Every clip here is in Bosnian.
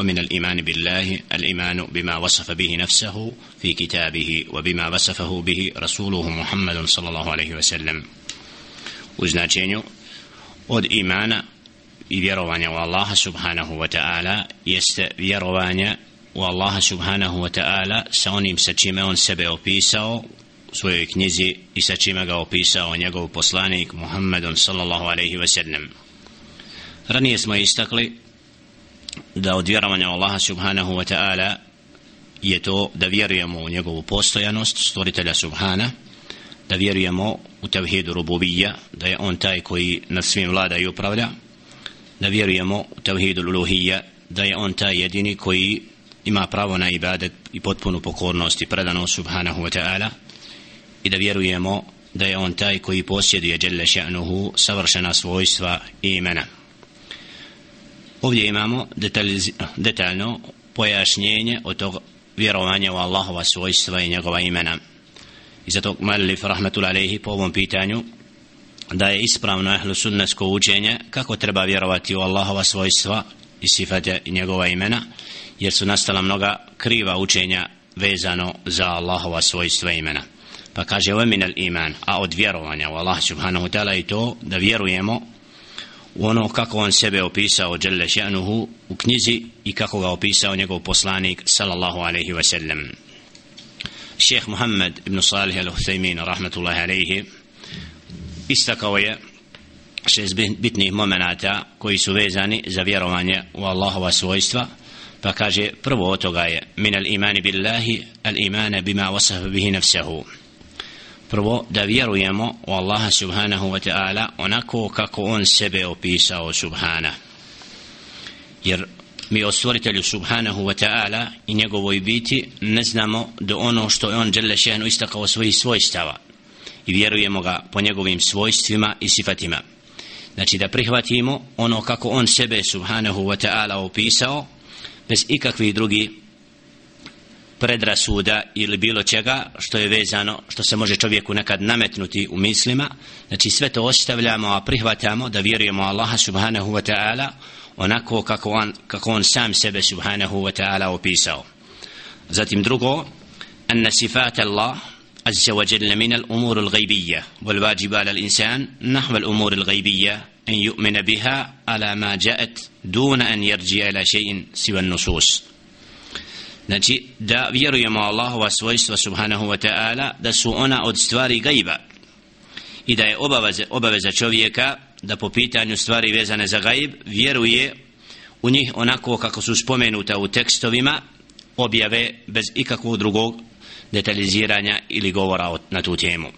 ومن الإيمان بالله الإيمان بما وصف به نفسه في كتابه وبما وصفه به رسوله محمد صلى الله عليه وسلم وزناچenju od imana i vjerovanja u Allaha subhanahu wa ta'ala jeste vjerovanje u Allaha subhanahu wa ta'ala sa onim sa čime on sebe opisao u svojoj knjizi i sa čime ga opisao njegov poslanik Muhammedun sallallahu alaihi wa sallam ranije smo istakli da od vjerovanja Allaha subhanahu wa ta'ala je to da vjerujemo u njegovu postojanost stvoritelja subhana da vjerujemo u tevhidu rububija da je on taj koji nad svim vlada i upravlja da vjerujemo u tevhidu luluhija da je on taj jedini koji ima pravo na ibadet i potpunu pokornost i predanost subhanahu wa ta'ala i da vjerujemo da je on taj koji posjeduje djelle še'nuhu savršena svojstva i imena ovdje imamo detaljno pojašnjenje od tog vjerovanja u Allahova svojstva i njegova imena. I zato Malif Rahmetul Alehi po ovom pitanju da je ispravno ehlu sunnesko učenje kako treba vjerovati u Allahova svojstva i sifate i njegova imena jer su nastala mnoga kriva učenja vezano za Allahova svojstva imena. Pa kaže ovo minel iman a od vjerovanja u Allah subhanahu ta'ala i to da vjerujemo ono kako on sebe opisao Đelle ša'nuhu u knjizi i kako ga opisao njegov poslanik sallallahu alaihi wa sallam šeheh Muhammed ibn Salih al-Huthaymin rahmatullahi alaihi istakao je šest bitnih momenata koji su vezani za vjerovanje u Allahova svojstva pa kaže prvo od toga je min al imani billahi al imana bima wasafa bihi nafsahu prvo da vjerujemo u Allaha subhanahu wa ta'ala onako kako on sebe opisao subhana. Jer mi o stvoritelju subhanahu wa ta'ala i njegovoj biti ne znamo do ono što je on žele šehnu istakao svojih svojstava i vjerujemo ga po njegovim svojstvima i sifatima. Znači da prihvatimo ono kako on sebe subhanahu wa ta'ala opisao bez ikakvih drugih predrasuda ili bilo čega što je vezano što se može čovjeku nekad nametnuti u mislima znači sve to ostavljamo a prihvatamo da vjerujemo Allaha subhanahu wa ta'ala onako kako on, kako on sam sebe subhanahu wa ta'ala opisao zatim drugo أن صفات الله عز وجل من الأمور الغيبية والواجب على الإنسان نحو الأمور الغيبية أن يؤمن بها على ما جاءت دون أن يرجع إلى شيء سوى النصوص Znači, da vjerujemo Allahova svojstva subhanahu wa ta'ala, da su ona od stvari gajba. I da je obaveza, obaveza čovjeka da po pitanju stvari vezane za gajb, vjeruje u njih onako kako su spomenuta u tekstovima, objave bez ikakvog drugog detaliziranja ili govora na tu temu.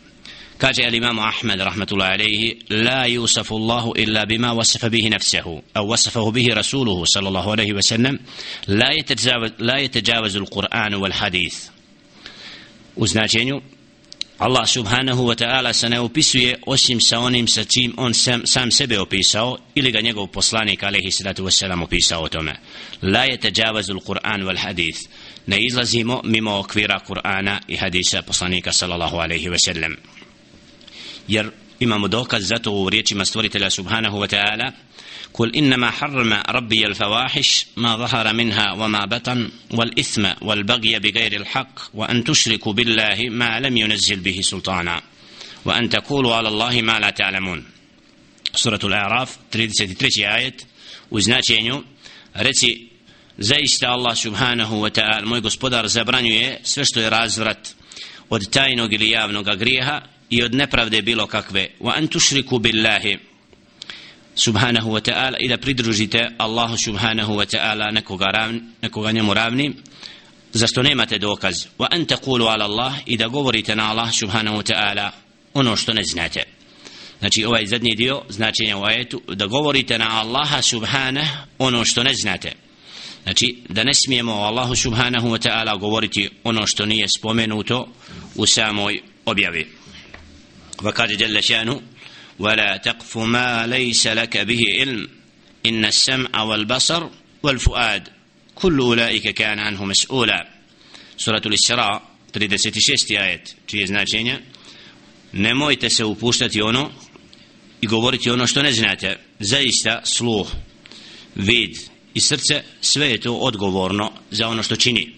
Kaže al-imam Ahmed rahmetullahi alayhi la yusafu Allahu illa bima wasafa bihi nafsuhu aw wasafahu bihi rasuluhu sallallahu alayhi wa sallam la yatajawaz la yatajawaz al-Qur'an wal hadith. U značenju Allah subhanahu wa ta'ala se ne opisuje osim sa onim sa čim on sam, sam sebe opisao ili ga njegov poslanik alaihi salatu wasalam opisao o tome. La yatajawaz al-Qur'an wal hadith. Ne izlazimo mimo okvira Kur'ana i hadisa poslanika sallallahu alaihi wa sallam jer imamo dokaz zato u riječima stvoritelja subhanahu wa ta'ala قل إنما حرم ربي الفواحش ما ظهر منها وما بطن والإثم والبغي بغير الحق وأن تشركوا بالله ما لم ينزل به سلطانا وأن تقولوا على الله ما لا تعلمون سورة الأعراف 33 آية وزناتينيو reci zaista Allah subhanahu wa ta'ala moj gospodar zabranjuje sve što je razvrat od tajnog ili javnog grijeha i od nepravde bilo kakve. Wa an tushriku billahi subhanahu wa ta'ala i da pridružite Allahu subhanahu wa ta'ala nekoga, ravni, nekoga njemu ravni zašto nemate dokaz. Wa an taqulu ala Allah i da govorite na Allah subhanahu wa ta'ala ono što ne znate. Znači ovaj zadnji dio značenja u ajetu da govorite na Allaha subhanahu ono što ne znate. Znači da ne smijemo Allahu subhanahu wa ta'ala govoriti ono što nije spomenuto u samoj objavi. وقال جل شانه ولا تقف ما ليس لك به علم إن السمع والبصر والفؤاد كل أولئك كان عنه مسؤولا سورة الإسراء 36. آيات čije značenje nemojte se upuštati ono i govoriti ono što ne znate zaista sluh vid i srce sve je to odgovorno za ono što čini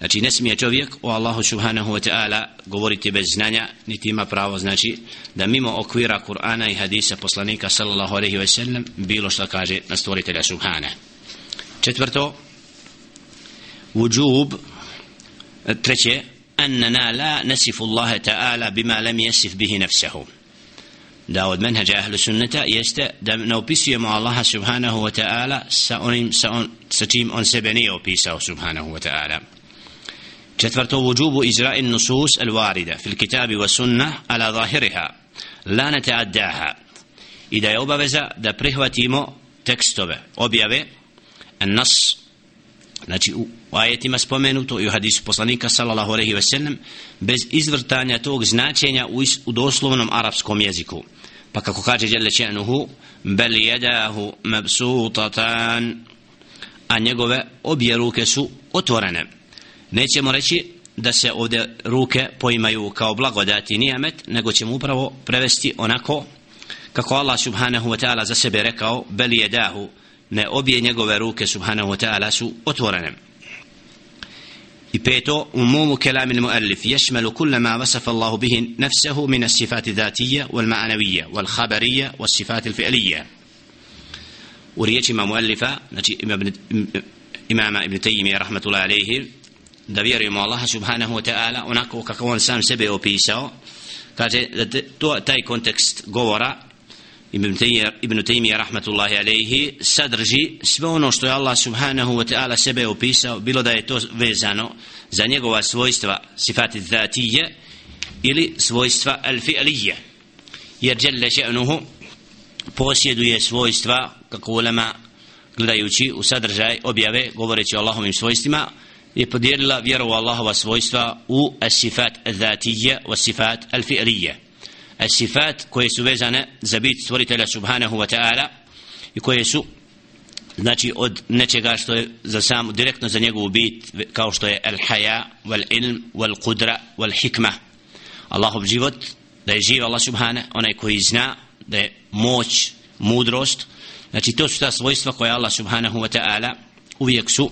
znači ne smije čovjek o Allahu subhanahu wa ta'ala govoriti bez znanja niti ima pravo znači da mimo okvira Kur'ana i hadisa poslanika sallallahu alaihi wa sallam bilo što kaže na stvoritelja subhana četvrto وجوب treće أننا لا نصف الله تعالى بما لم يصف به نفسه da od menheđa ahlu sunneta jeste da ne opisujemo Allaha subhanahu wa ta'ala sa onim sa, on, sa čim on sebe nije opisao subhanahu wa ta'ala četvrto vujubu izra'in nusus al-varida fil kitabi wa sunna ala zahiriha. La nata'addaha. I da je obaveza da prihvatimo tekstove objave an nas znači u ajetima spomenuto i u hadisu poslanika sallallahu alaihi ve sellem bez izvrtanja tog značenja u, u doslovnom arapskom jeziku. Pa kako kaže jelle Čenuhu, bel jedahu mabsutatan. A njegove obje ruke su otvorene. Nećemo reći da se ovdje ruke poimaju kao blagodati nijamet nego ćemo upravo prevesti onako kako Allah subhanahu wa ta'ala za sebe rekao bel jedahu ne obje njegove ruke subhanahu wa ta'ala su otvorene i peto umumu kelam il muallif ješmelu kulle ma vasafa Allahu bihi nefsehu min sifati dhatija wal ma'anavija wal khabarija wal sifati il fi'lija u riječima muallifa znači imama ibn Tayyimi rahmatullahi alaihi da vjerujemo Allaha subhanahu wa ta'ala onako kako on sam sebe opisao. Kaže da to, taj kontekst govora Ibn Taymiyyah Ibn Taymiyyah rahmetullahi alayhi sadrži sve ono što je Allah subhanahu wa ta'ala sebe opisao bilo da je to vezano za njegova svojstva sifati zatije ili svojstva al-fi'lije. Jer jalla še'nuhu posjeduje svojstva kako ulema gledajući u sadržaj objave govoreći o Allahovim svojstvima je podijelila vjeru u Allahova svojstva u sifat zatije u sifat al-fi'lije sifat koje su vezane za bit stvoritelja subhanahu wa ta'ala i koje su znači od nečega što je za sam direktno za njegovu bit kao što je al haya wal ilm wal qudra wal hikma Allahov život da je živ Allah subhana onaj koji zna da je moć mudrost. Znači to su ta svojstva koje Allah subhanahu wa ta'ala uvijek su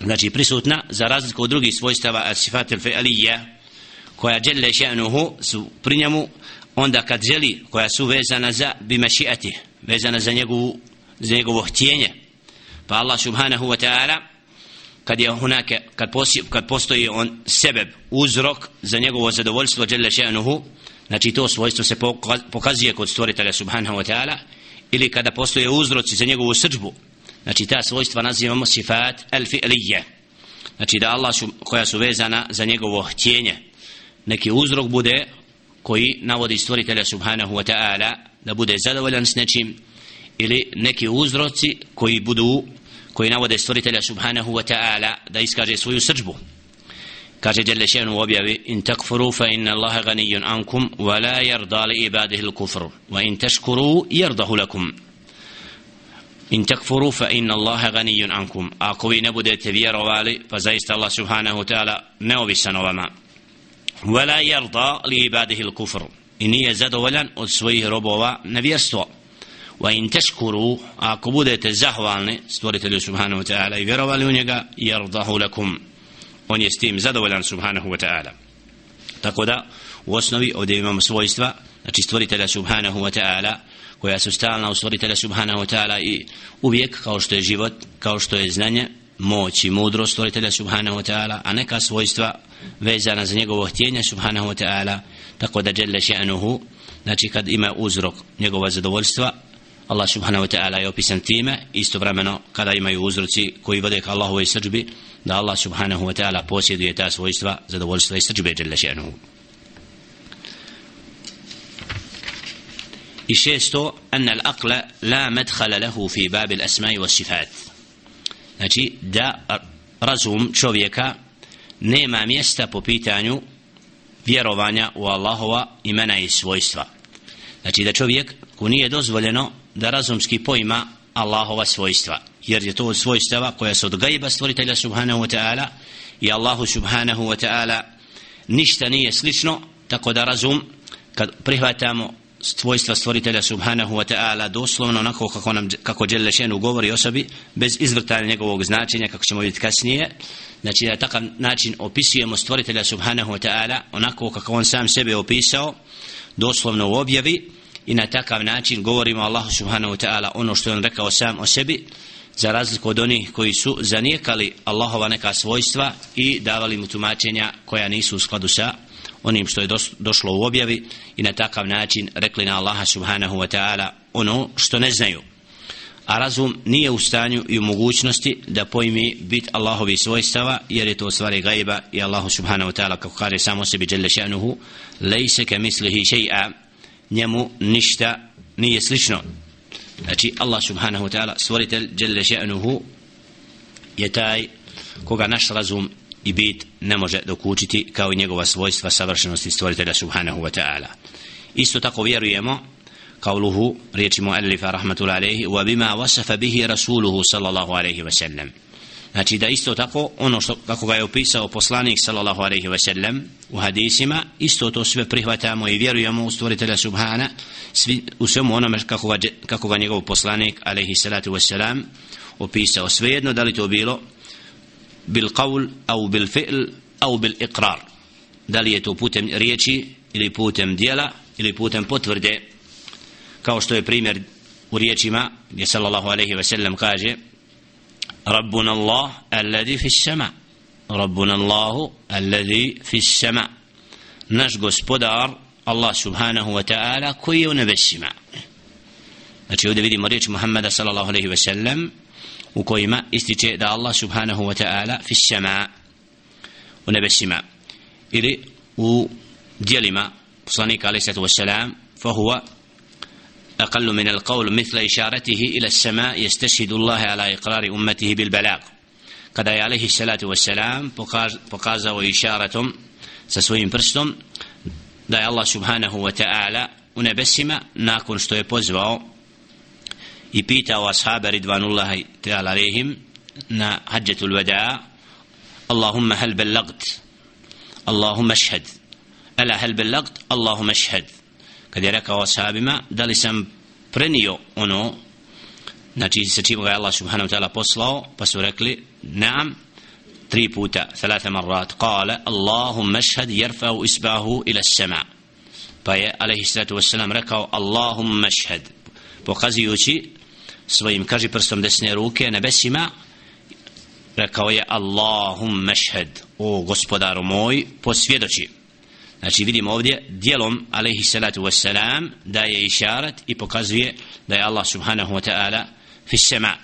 znači prisutna za razliku od drugih svojstava sifat al fi'aliyya koja jelle še'nuhu su pri njemu onda kad želi koja su vezana za bimašiati vezana za njegovu za njegovo htjenje. Pa Allah subhanahu wa ta'ala kad je hunake kad, posi, kad postoji on sebeb uzrok za njegovo zadovoljstvo jelle še'nuhu znači to svojstvo se pokazuje kod stvoritelja subhanahu wa ta'ala ili kada postoje uzroci za njegovu srđbu znači ta svojstva nazivamo sifat al fi'lije znači da Allah su, koja su vezana za njegovo htjenje. Neki uzrok bude koji navodi stvoritelja subhanahu wa ta'ala da bude zadovoljan s nečim ili neki uzroci koji budu koji navode stvoritelja subhanahu wa ta'ala da iskaže svoju srđbu. Kaže jelle še'nu u objavi in takfuru fa inna Allaha ganijun ankum wa la yarda li ibadihi l-kufru wa in tashkuru yardahu lakum. in takfuru fa inna Allaha ganijun ankum ako vi ne budete vjerovali pa zaista Allah subhanahu wa ta'ala neovisan o vama ولا يرضى لعباده الكفر إني زدولا od svojih robova nevjerstvo وإن تشكروا ako budete zahvalni stvoritelju subhanahu wa ta'ala i vjerovali u njega yardahu lakum on je s tim zadovoljan subhanahu wa ta'ala tako da u osnovi ovdje imamo svojstva znači stvoritelja subhanahu wa ta'ala koja su stalna u stvoritelja subhanahu wa ta'ala i uvijek kao što je život kao što je znanje moć i mudrost stvoritelja subhanahu wa ta'ala a neka svojstva vezana za njegovo htjenje subhanahu wa ta'ala. Tako da jelle še'nuhu znači kad ima uzrok njegova zadovoljstva Allah subhanahu wa ta'ala je opisan time istovremeno kada imaju uzroci koji vode ka Allahove srđbi da Allah subhanahu wa ta'ala posjeduje ta svojstva zadovoljstva i srđbe jelle še'nuhu. I šesto anna al-aqla la medhala lahu fi bab al-asma'i wa sifat. Znači da razum čovjeka nema mjesta po pitanju vjerovanja u Allahova imena i svojstva. Znači da čovjek ko nije dozvoljeno da razumski pojma Allahova svojstva jer je to od svojstava koja su od gajba stvoritelja subhanahu wa ta'ala i Allahu subhanahu wa ta'ala ništa nije slično tako da razum kad prihvatamo svojstva stvoritelja subhanahu wa ta'ala doslovno onako kako nam kako Đelešenu govori osobi bez izvrtanja njegovog značenja kako ćemo vidjeti kasnije. Znači da takav način opisujemo stvoritelja subhanahu wa ta'ala onako kako on sam sebe opisao doslovno u objavi i na takav način govorimo Allahu subhanahu wa ta'ala ono što je on rekao sam o sebi za razliku od onih koji su zanijekali Allahova neka svojstva i davali mu tumačenja koja nisu u skladu sa onim što je došlo u objavi i na takav način rekli na Allaha subhanahu wa ta'ala ono što ne znaju. A razum nije u stanju i u mogućnosti da pojmi bit Allahovi svojstava jer je to stvari gajba i Allahu subhanahu wa ta'ala kako kaže samo sebi jelle šanuhu lejse ke mislihi še'a njemu ništa nije slično. Znači Allah subhanahu wa ta'ala stvoritelj jelle šanuhu je taj koga naš razum i bit ne može dokučiti kao i njegova svojstva savršenosti stvoritelja subhanahu wa ta'ala isto tako vjerujemo قوله ريتي مؤلف رحمة الله عليه وبما وصف به رسوله صلى الله عليه وسلم Znači da isto tako ono što kako ga je opisao poslanik sallallahu alejhi ve sellem u hadisima isto to sve prihvatamo i vjerujemo u stvoritelja subhana svi u svemu onome kako ga, kako ga njegov poslanik alejhi salatu vesselam opisao svejedno da li to bilo bil qaul au bil fi'l au bil iqrar. Da li je to putem riječi ili putem dijela ili putem potvrde? Kao što je primjer u riječima gdje sallallahu alaihi ve sellem kaže Rabbuna Allah alladhi fi sama. Rabbuna Allah alladhi fi sama. Naš gospodar Allah subhanahu wa ta'ala koji je u nebesima. Znači ovdje vidimo riječ Muhammada sallallahu alaihi ve sellem u kojima ističe da Allah subhanahu wa ta'ala fi sama u nebesima ili u dijelima poslanika alaihi sallatu wa salam fahuwa أقل من القول مثل إشارته إلى السماء يستشهد الله على إقرار أمته بالبلاغ قد عليه الصلاة والسلام pokazao išaratom sa svojim prstom da je Allah subhanahu wa ta'ala u nebesima nakon što je pozvao i pitao ashaba ridvanullahi ta'ala rehim na hađetul vada Allahumma hal belagt Allahumma šhed ala hal belagt Allahumma šhed kad je rekao ashabima da li sam prenio ono znači sa čim ga je Allah subhanahu wa ta'ala poslao pa su rekli naam tri puta thalatha marrat. Kale Allahumma šhed jerfau isbahu ila sama pa je alaihi sallatu wassalam rekao Allahumma šhed pokazujući svojim kaži prstom desne ruke nebesima rekao je Allahum mešhed o gospodaru moj posvjedoči. Znači vidimo ovdje dijelom alaihi salatu wassalam da je išarat i pokazuje da je Allah subhanahu wa ta'ala fi sema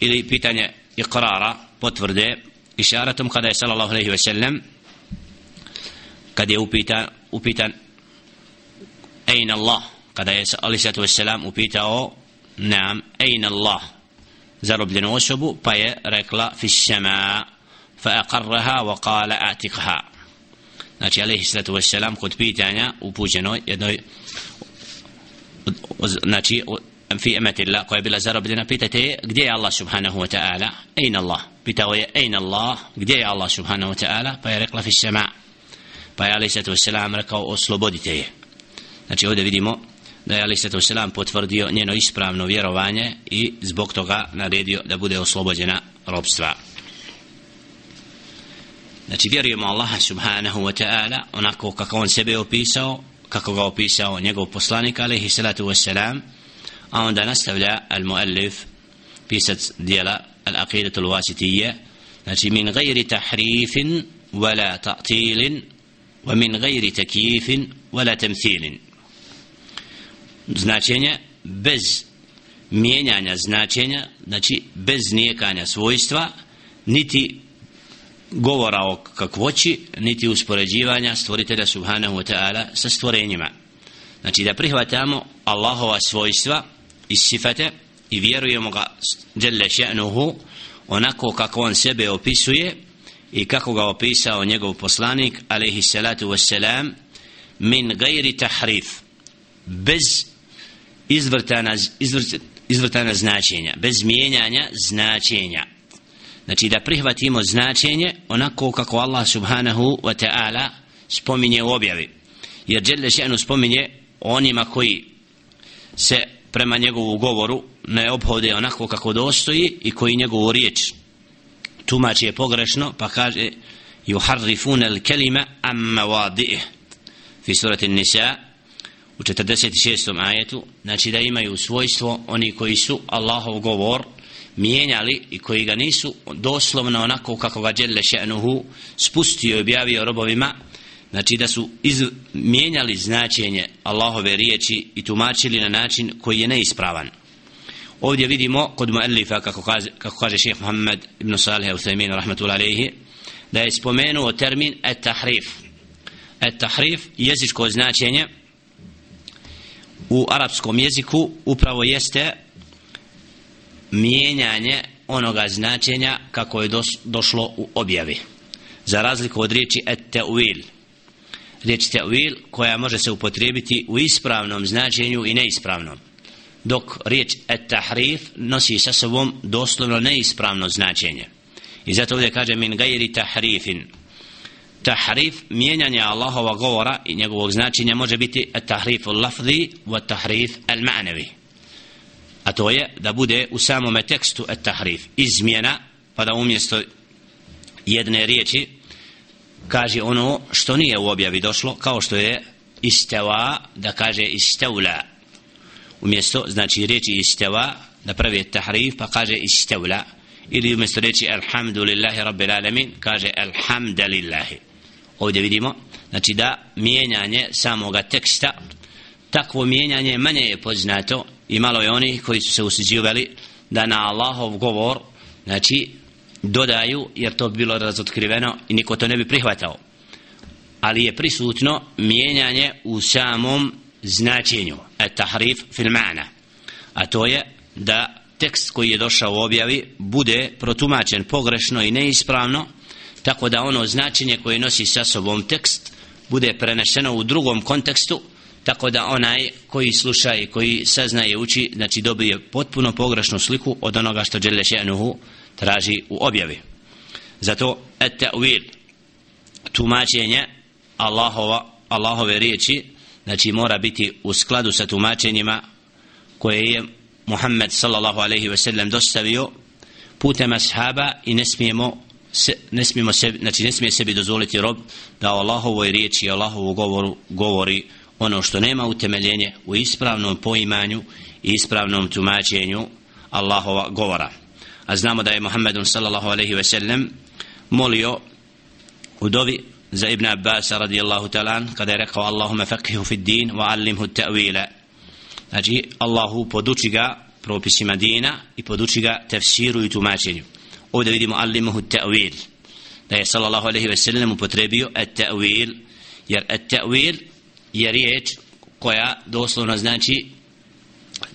ili pitanje iqrara potvrde išaratom kada je sallallahu alaihi wasallam kad je upitan, upitan ejna Allah? Kada je alaihi salatu wassalam upitao nam ejna Allah? Zarobljenu osobu pa je rekla fi sema fa aqarraha wa qala atiqha znači alaihi sallatu wassalam kod pitanja upućeno jednoj znači fi emati Allah koja je bila zarobljena pitate gdje je Allah subhanahu wa ta'ala? Ejn Allah. Pitao je ejn Allah gdje je Allah subhanahu wa ta'ala? Pa je rekla fi sama pa je alaihi sallatu wassalam rekao oslobodite je. Znači ovdje vidimo da je alaihi Selam potvrdio njeno ispravno vjerovanje i zbog toga naredio da bude oslobođena robstva znači vjerujemo Allaha subhanahu wa ta'ala onako kako on sebe opisao kako ga opisao njegov poslanik alaihi salatu wassalam a onda nastavlja al muallif pisac dijela al-aqidatul wasitije znači min gajri tahrifin wala ta'tilin wa min gajri takifin wala temthilin značenje bez mijenjanja značenja znači bez nijekanja svojstva niti govora o kakvoći niti uspoređivanja stvoritelja subhanahu wa ta'ala sa stvorenjima. Znači da prihvatamo Allahova svojstva i sifate i vjerujemo ga djelle še'nuhu onako kako on sebe opisuje i kako ga opisao njegov poslanik alaihi salatu wassalam min gajri tahrif bez izvrtana, izvrtana značenja bez mijenjanja značenja. Znači da prihvatimo značenje onako kako Allah subhanahu wa ta'ala spominje u objavi. Jer Đelle še'nu spominje onima koji se prema njegovu govoru ne obhode onako kako dostoji i koji njegovu riječ tumači je pogrešno pa kaže juharrifuna al kelima amma mawadi'ih fi surati nisa u 46. ajetu znači da imaju svojstvo oni koji su Allahov govor mijenjali i koji ga nisu doslovno onako kako ga Đelle še'nuhu spustio i objavio robovima znači da su iz, mijenjali značenje Allahove riječi i tumačili na način koji je neispravan ovdje vidimo kod muallifa kako kaže, kako kaže šeheh Muhammed ibn Salih al-Thaymin rahmatullahi alaihi da je spomenuo termin et-tahrif et-tahrif jezičko značenje u arapskom jeziku upravo jeste mijenjanje onoga značenja kako je došlo u objavi. Za razliku od riječi et-ta'wil riječ ta'wil koja može se upotrijebiti u ispravnom značenju i neispravnom. Dok riječ et-tahrif nosi sa sobom doslovno neispravno značenje. I zato ovdje kaže min gajri tahrifin tahrif mijenjanje Allahova govora i njegovog značenja može biti tahrif lafzi wa tahrif al-ma'navi a to je da bude u samom tekstu et-tahrif izmjena pa da umjesto jedne riječi kaže ono što nije u objavi došlo kao što je isteva da kaže istevla. Umjesto znači riječi isteva da pravi tahrif pa kaže istevla. Ili umjesto riječi alhamdulillahi rabbil alamin kaže alhamdulillahi ovdje vidimo znači da mijenjanje samoga teksta takvo mijenjanje manje je poznato i malo je onih koji su se usiđivali da na Allahov govor znači dodaju jer to bi bilo razotkriveno i niko to ne bi prihvatao. Ali je prisutno mijenjanje u samom značenju et tahrif fil ma'na. A to je da tekst koji je došao u objavi bude protumačen pogrešno i neispravno tako da ono značenje koje nosi sa sobom tekst bude prenešeno u drugom kontekstu tako da onaj koji sluša i koji saznaje uči znači dobije potpuno pogrešnu sliku od onoga što Đele Še'nuhu traži u objavi. Zato et ta'wil tumačenje Allahova, Allahove riječi znači mora biti u skladu sa tumačenjima koje je Muhammed sallallahu alaihi ve sellem dostavio putem ashaba i ne smijemo se, ne smijemo sebi, znači ne smije sebi dozvoliti rob da o Allahovoj riječi i Allahovu govoru govori ono što nema utemeljenje u ispravnom poimanju i ispravnom tumačenju Allahova govora. A znamo da je Muhammedun sallallahu alaihi ve sellem molio u dovi za Ibn Abbas radijallahu talan kada je rekao Allahuma faqihu fid din wa allimhu ta'wila. Znači Allahu poduči ga propisima dina i poduči ga tefsiru i tumačenju ovdje vidimo alimahu ta'wil. Da je sallallahu alaihi ve sellem upotrebio at ta'wil jer at ta'wil je riječ koja doslovno znači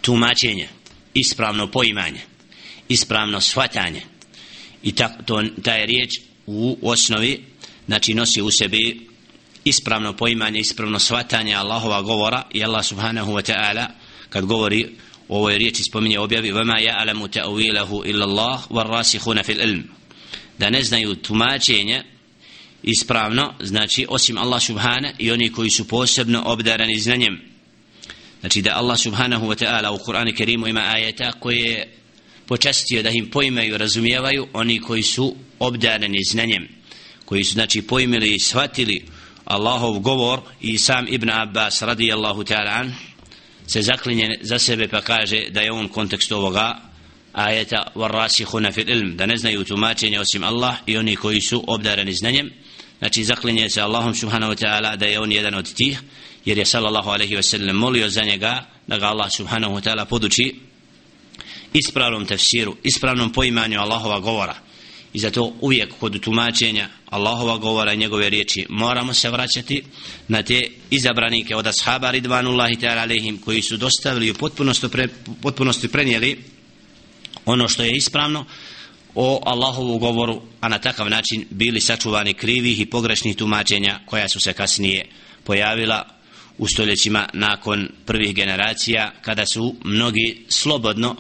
tumačenje ispravno poimanje ispravno shvatanje. I ta, to, ta je riječ u osnovi znači nosi u sebi ispravno poimanje, ispravno shvatanje Allahova govora i Allah subhanahu wa ta'ala kad govori o ovoj riječi spominje objavi vama ja alamu ta'uilahu illa Allah var fil ilm. Da ne znaju tumačenje ispravno znači osim Allah subhana i oni koji su posebno obdarani znanjem. Znači da Allah subhanahu wa ta'ala u Kur'anu Kerimu ima ajeta koje počastio da im poimaju razumijevaju oni koji su obdarani znanjem koji su znači pojmili i shvatili Allahov govor i sam Ibn Abbas radijallahu ta'ala anhu se zaklinje za sebe pa kaže da je on kontekst ovoga ajeta warasihuna fil ilm da ne znaju tumačenje osim Allah i oni koji su obdareni znanjem. Znači zaklinje se Allahom subhanahu wa ta'ala da je on jedan od tih jer je sallallahu alaihi wa sallam molio za njega da ga Allah subhanahu wa ta'ala poduči ispravnom tefsiru ispravnom poimanju Allahova govora i zato uvijek kod tumačenja Allahova govora i njegove riječi moramo se vraćati na te izabranike od ashaba ridvanullahi ta'ala alehim koji su dostavili u potpunosti, pre, potpunosti prenijeli ono što je ispravno o Allahovu govoru a na takav način bili sačuvani krivih i pogrešnih tumačenja koja su se kasnije pojavila u stoljećima nakon prvih generacija kada su mnogi slobodno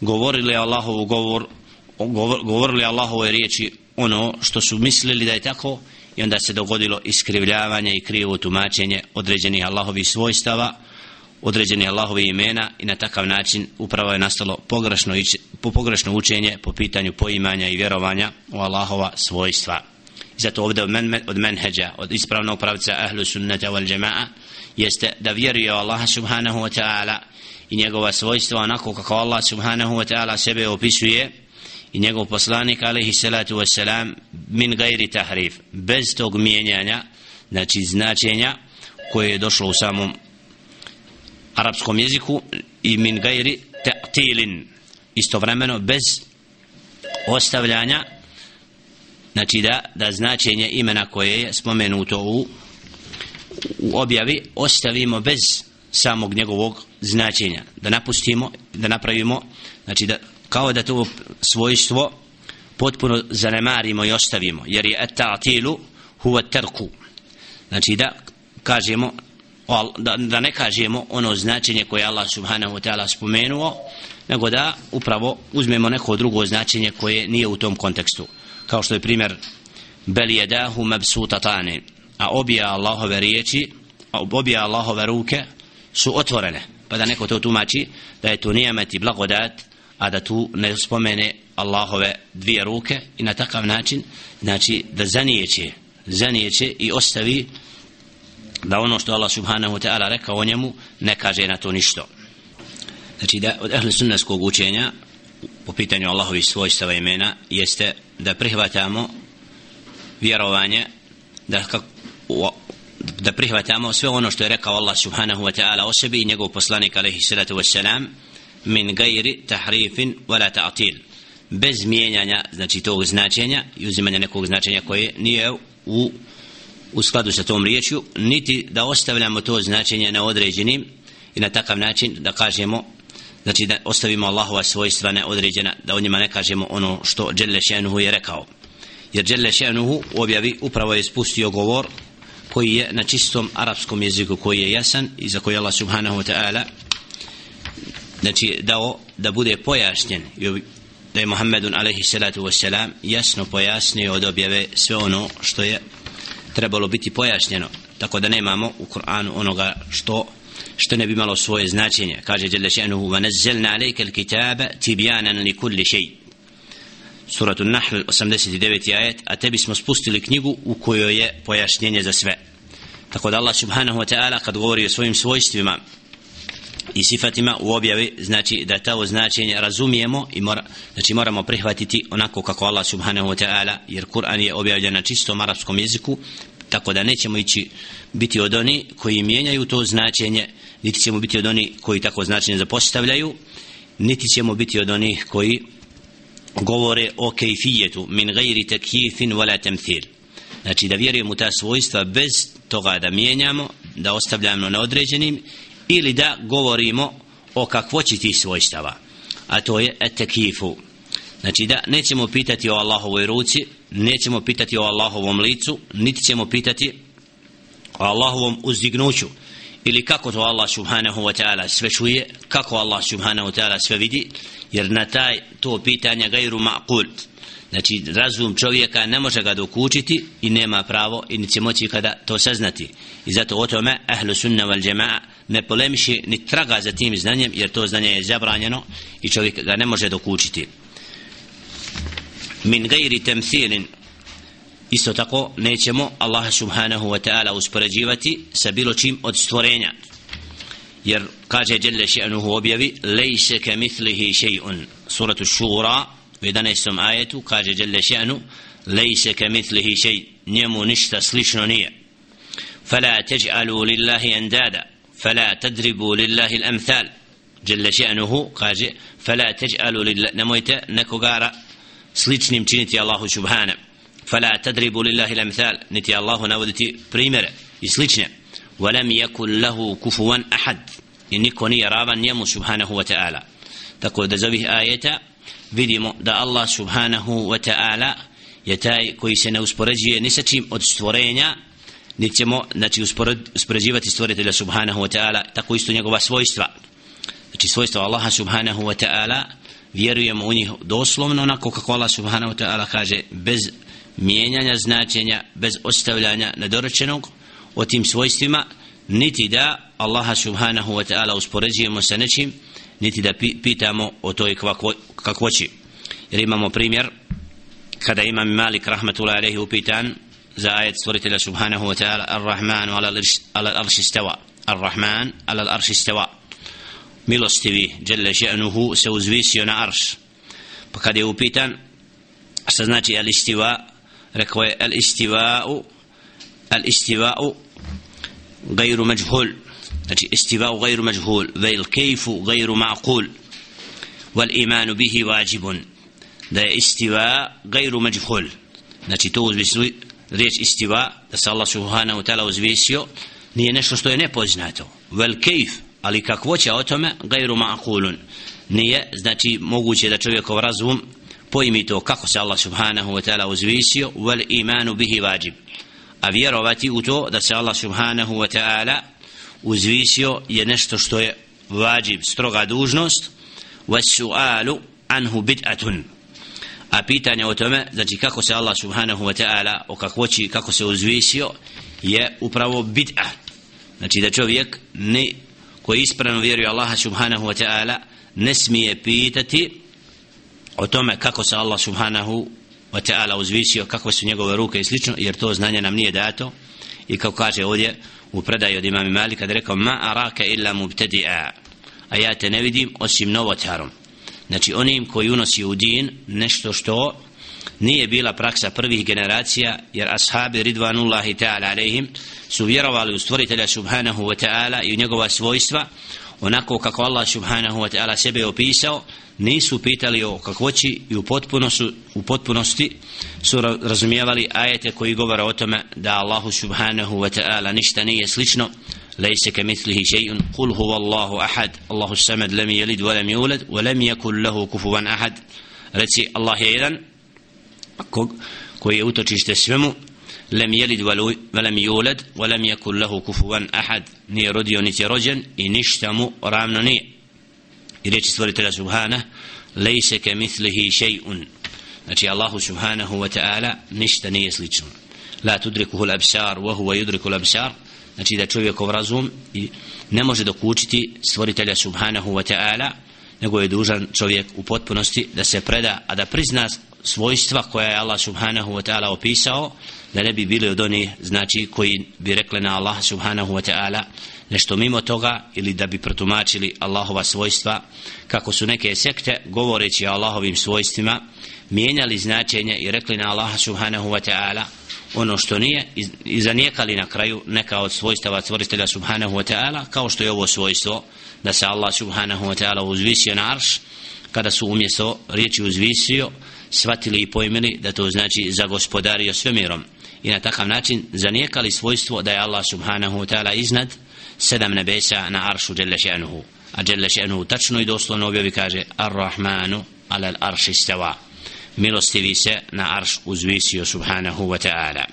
govorili Allahovu govor govorili Allahove riječi ono što su mislili da je tako i onda se dogodilo iskrivljavanje i krivo tumačenje određenih Allahovih svojstava određenih Allahovih imena i na takav način upravo je nastalo pogrešno, pogrešno učenje po pitanju poimanja i vjerovanja u Allahova svojstva. Zato ovdje od, men, od menheđa, od ispravnog pravca ahlu sunnata wal jama'a, jeste da vjeruje u Allaha subhanahu wa ta'ala i njegova svojstva onako kako Allah subhanahu wa ta'ala sebe opisuje i njegov poslanik alaihi salatu wasalam min gajri tahrif. Bez tog mijenjanja znači značenja koje je došlo u samom arapskom jeziku i min gajri ta'tilin. Istovremeno bez ostavljanja znači da, da značenje imena koje je spomenuto u, u objavi ostavimo bez samog njegovog značenja. Da napustimo, da napravimo znači da, kao da to svojstvo potpuno zanemarimo i ostavimo jer je ta'tilu huwa tarku znači da kažemo da, da ne kažemo ono značenje koje Allah subhanahu wa ta'ala spomenuo nego da upravo uzmemo neko drugo značenje koje nije u tom kontekstu. Kao što je primjer bel jedahu mabsutatani a obje Allahove riječi a obje Allahove ruke su otvorene. Pa da neko to tumači da je to nijemet i blagodat a da tu ne spomene Allahove dvije ruke i na takav način znači da zanijeće zanijeće i ostavi da ono što Allah subhanahu wa ta'ala rekao o njemu ne kaže na to ništo znači da od ehli sunneskog učenja po pitanju Allahovi svojstava imena jeste da prihvatamo vjerovanje da kak, da prihvatamo sve ono što je rekao Allah subhanahu wa ta'ala o sebi i njegov poslanik alaihi salatu wa salam min gajri tahrifin wala ta'til. Bez mijenjanja znači tog značenja i uzimanja nekog značenja koje nije u u skladu sa tom riječju niti da ostavljamo to značenje na određenim i na takav način da kažemo znači da ostavimo Allahova svojstva neodređena da o njima ne kažemo ono što Đelle Šenuhu je rekao. Jer Đelle Šenuhu u objavi upravo je spustio govor koji je na čistom arapskom jeziku koji je jasan i za koji Allah subhanahu wa ta'ala znači dao da bude pojašnjen da je Muhammedun alaihi salatu wa jasno pojasnio od objave sve ono što je trebalo biti pojašnjeno. Tako da nemamo u Kur'anu onoga što što ne bi malo svoje značenje. Kaže Jalla še'nuhu wa nazzalna alejka al-kitaba tibyanan li kulli shay. Suratu Nahl 89. ajet a tebi smo spustili knjigu u kojoj je pojašnjenje za sve. Tako da Allah subhanahu wa ta'ala kad govori o svojim svojstvima i sifatima u objavi znači da to značenje razumijemo i mora, znači moramo prihvatiti onako kako Allah subhanahu wa ta'ala jer Kur'an je objavljen na čistom arapskom jeziku tako da nećemo ići biti od oni koji mijenjaju to značenje niti ćemo biti od oni koji tako značenje zapostavljaju niti ćemo biti od onih koji govore o kejfijetu min gajri tekifin wala temthil. Znači da vjerujemo ta svojstva bez toga da mijenjamo da ostavljamo na određenim ili da govorimo o kakvoći tih svojstava a to je etekifu. Znači da nećemo pitati o Allahovoj ruci nećemo pitati o Allahovom licu niti ćemo pitati o Allahovom uzdignuću ili kako to Allah subhanahu wa ta'ala sve čuje kako Allah subhanahu wa ta'ala sve vidi jer na taj to pitanje gajru ma'kul znači razum čovjeka ne može ga dokučiti i nema pravo i neće moći kada to saznati. I zato o tome ahlu sunna wal jama'a ne polemiši ni traga za tim znanjem jer to znanje je zabranjeno i čovjek ga ne može dokučiti min gajri temthilin isto tako nećemo Allah subhanahu wa ta'ala uspoređivati sa bilo čim od stvorenja jer kaže Jelle še'nuhu objavi lejse ke mithlihi še'un suratu šura u 11. ajetu kaže Jelle še'nu lejse ke mithlihi še'un njemu ništa slično nije فلا تجعلوا لله اندادا فلا تدربوا لله الامثال جل شانه قال فلا تجعلوا لله نمويت نكوغارا sličnim činiti Allahu subhana fala tadribu lillahi lamthal niti Allahu navoditi primere i slične ولم يكن له كفوا أحد i niko nije ravan njemu subhanahu wa ta'ala tako da za ovih ajeta vidimo da Allah subhanahu wa ta'ala je taj koji se ne uspoređuje ni sa čim od stvorenja niti ćemo znači, uspoređivati stvoritelja subhanahu wa ta'ala tako isto njegova svojstva. Znači svojstva Allaha subhanahu wa ta'ala vjerujemo u njih doslovno onako kako Allah subhanahu wa ta'ala kaže bez mijenjanja značenja bez ostavljanja nedorečenog o tim svojstvima niti da Allaha subhanahu wa ta'ala uspoređujemo sa nečim niti da pitamo o toj kakvoći. Jer imamo primjer kada imam Malik rahmatullahi alaihi upitan زايد سورة الله سبحانه وتعالى الرحمن على الأرش استوى الرحمن على الأرش استوى milostivi dželle še'nuhu se uzvisio na arš pa kada je upitan šta znači al istiva rekao je al istiva'u al istiva'u gajru međhul znači istiva'u gajru međhul vel kejfu gajru ma'kul wal imanu bihi vađibun da je istiva gajru međhul znači to riječ istiva da se Allah subhanahu wa ta'ala uzvisio nije nešto što je nepoznato. Vel kejf ali kakvo će o tome gajru ma'akulun. nije znači moguće da čovjekov razum pojmi to kako se Allah subhanahu wa ta'ala uzvisio vel imanu bihi vađib a vjerovati u to da se Allah subhanahu wa ta'ala uzvisio je nešto što je vađib stroga dužnost was su'alu anhu bid'atun a pitanje o tome znači kako se Allah subhanahu wa ta'ala o kakvoći kako se uzvisio je upravo bid'a znači da čovjek ne koji ispravno vjeruje Allaha subhanahu wa ta'ala ne smije pitati o tome kako se Allah subhanahu wa ta'ala uzvisio kako su njegove ruke i slično jer to znanje nam nije dato. I kao kaže ovdje u predaju od imami Malika da rekao ma araka illa mubtadi'a. A ja te ne vidim osim novotarom znači onim koji unosi u din nešto što nije bila praksa prvih generacija jer ashabi ridvanullahi ta'ala alaihim su vjerovali u stvoritelja subhanahu wa ta'ala i u njegova svojstva onako kako Allah subhanahu wa ta'ala sebe opisao nisu pitali o kakvoći i u potpunosti, u potpunosti su razumijevali ajete koji govore o tome da Allahu subhanahu wa ta'ala ništa nije slično ليس كمثله شيء قل هو الله أحد الله السمد لم يلد ولم يولد ولم يكن له كفوا أحد reci Allah je jedan koji je utočište svemu lem jelid velem julad velem jekul lehu kufuvan ahad nije rodio niti je rođen i ništa mu ravno nije i reči stvoritelja subhana lejse ke mislihi šejun znači Allahu subhanahu wa ta'ala ništa nije slično la tudrikuhu l'absar wa huwa yudriku l'absar znači da čovjekov razum i ne može dokučiti stvoritelja subhanahu wa ta'ala nego je dužan čovjek u potpunosti da se preda a da prizna svojstva koja je Allah subhanahu wa ta'ala opisao da ne bi bili od onih znači koji bi rekli na Allah subhanahu wa ta'ala nešto mimo toga ili da bi protumačili Allahova svojstva kako su neke sekte govoreći o Allahovim svojstvima mijenjali značenje i rekli na Allah subhanahu wa ta'ala ono što nije i zanijekali na kraju neka od svojstava stvoritelja subhanahu wa ta'ala kao što je ovo svojstvo da se Allah subhanahu wa ta'ala uzvisio na arš kada su umjesto riječi uzvisio shvatili i pojmili da to znači za gospodario svemirom. I na takav način zanijekali svojstvo da je Allah subhanahu wa ta'ala iznad sedam nebesa na aršu djelle še'nuhu. A djelle še'nuhu tačno i doslovno objavi kaže ar-Rahmanu ala al-arši stava milostivi se na arš uzvisio subhanahu wa ta'ala.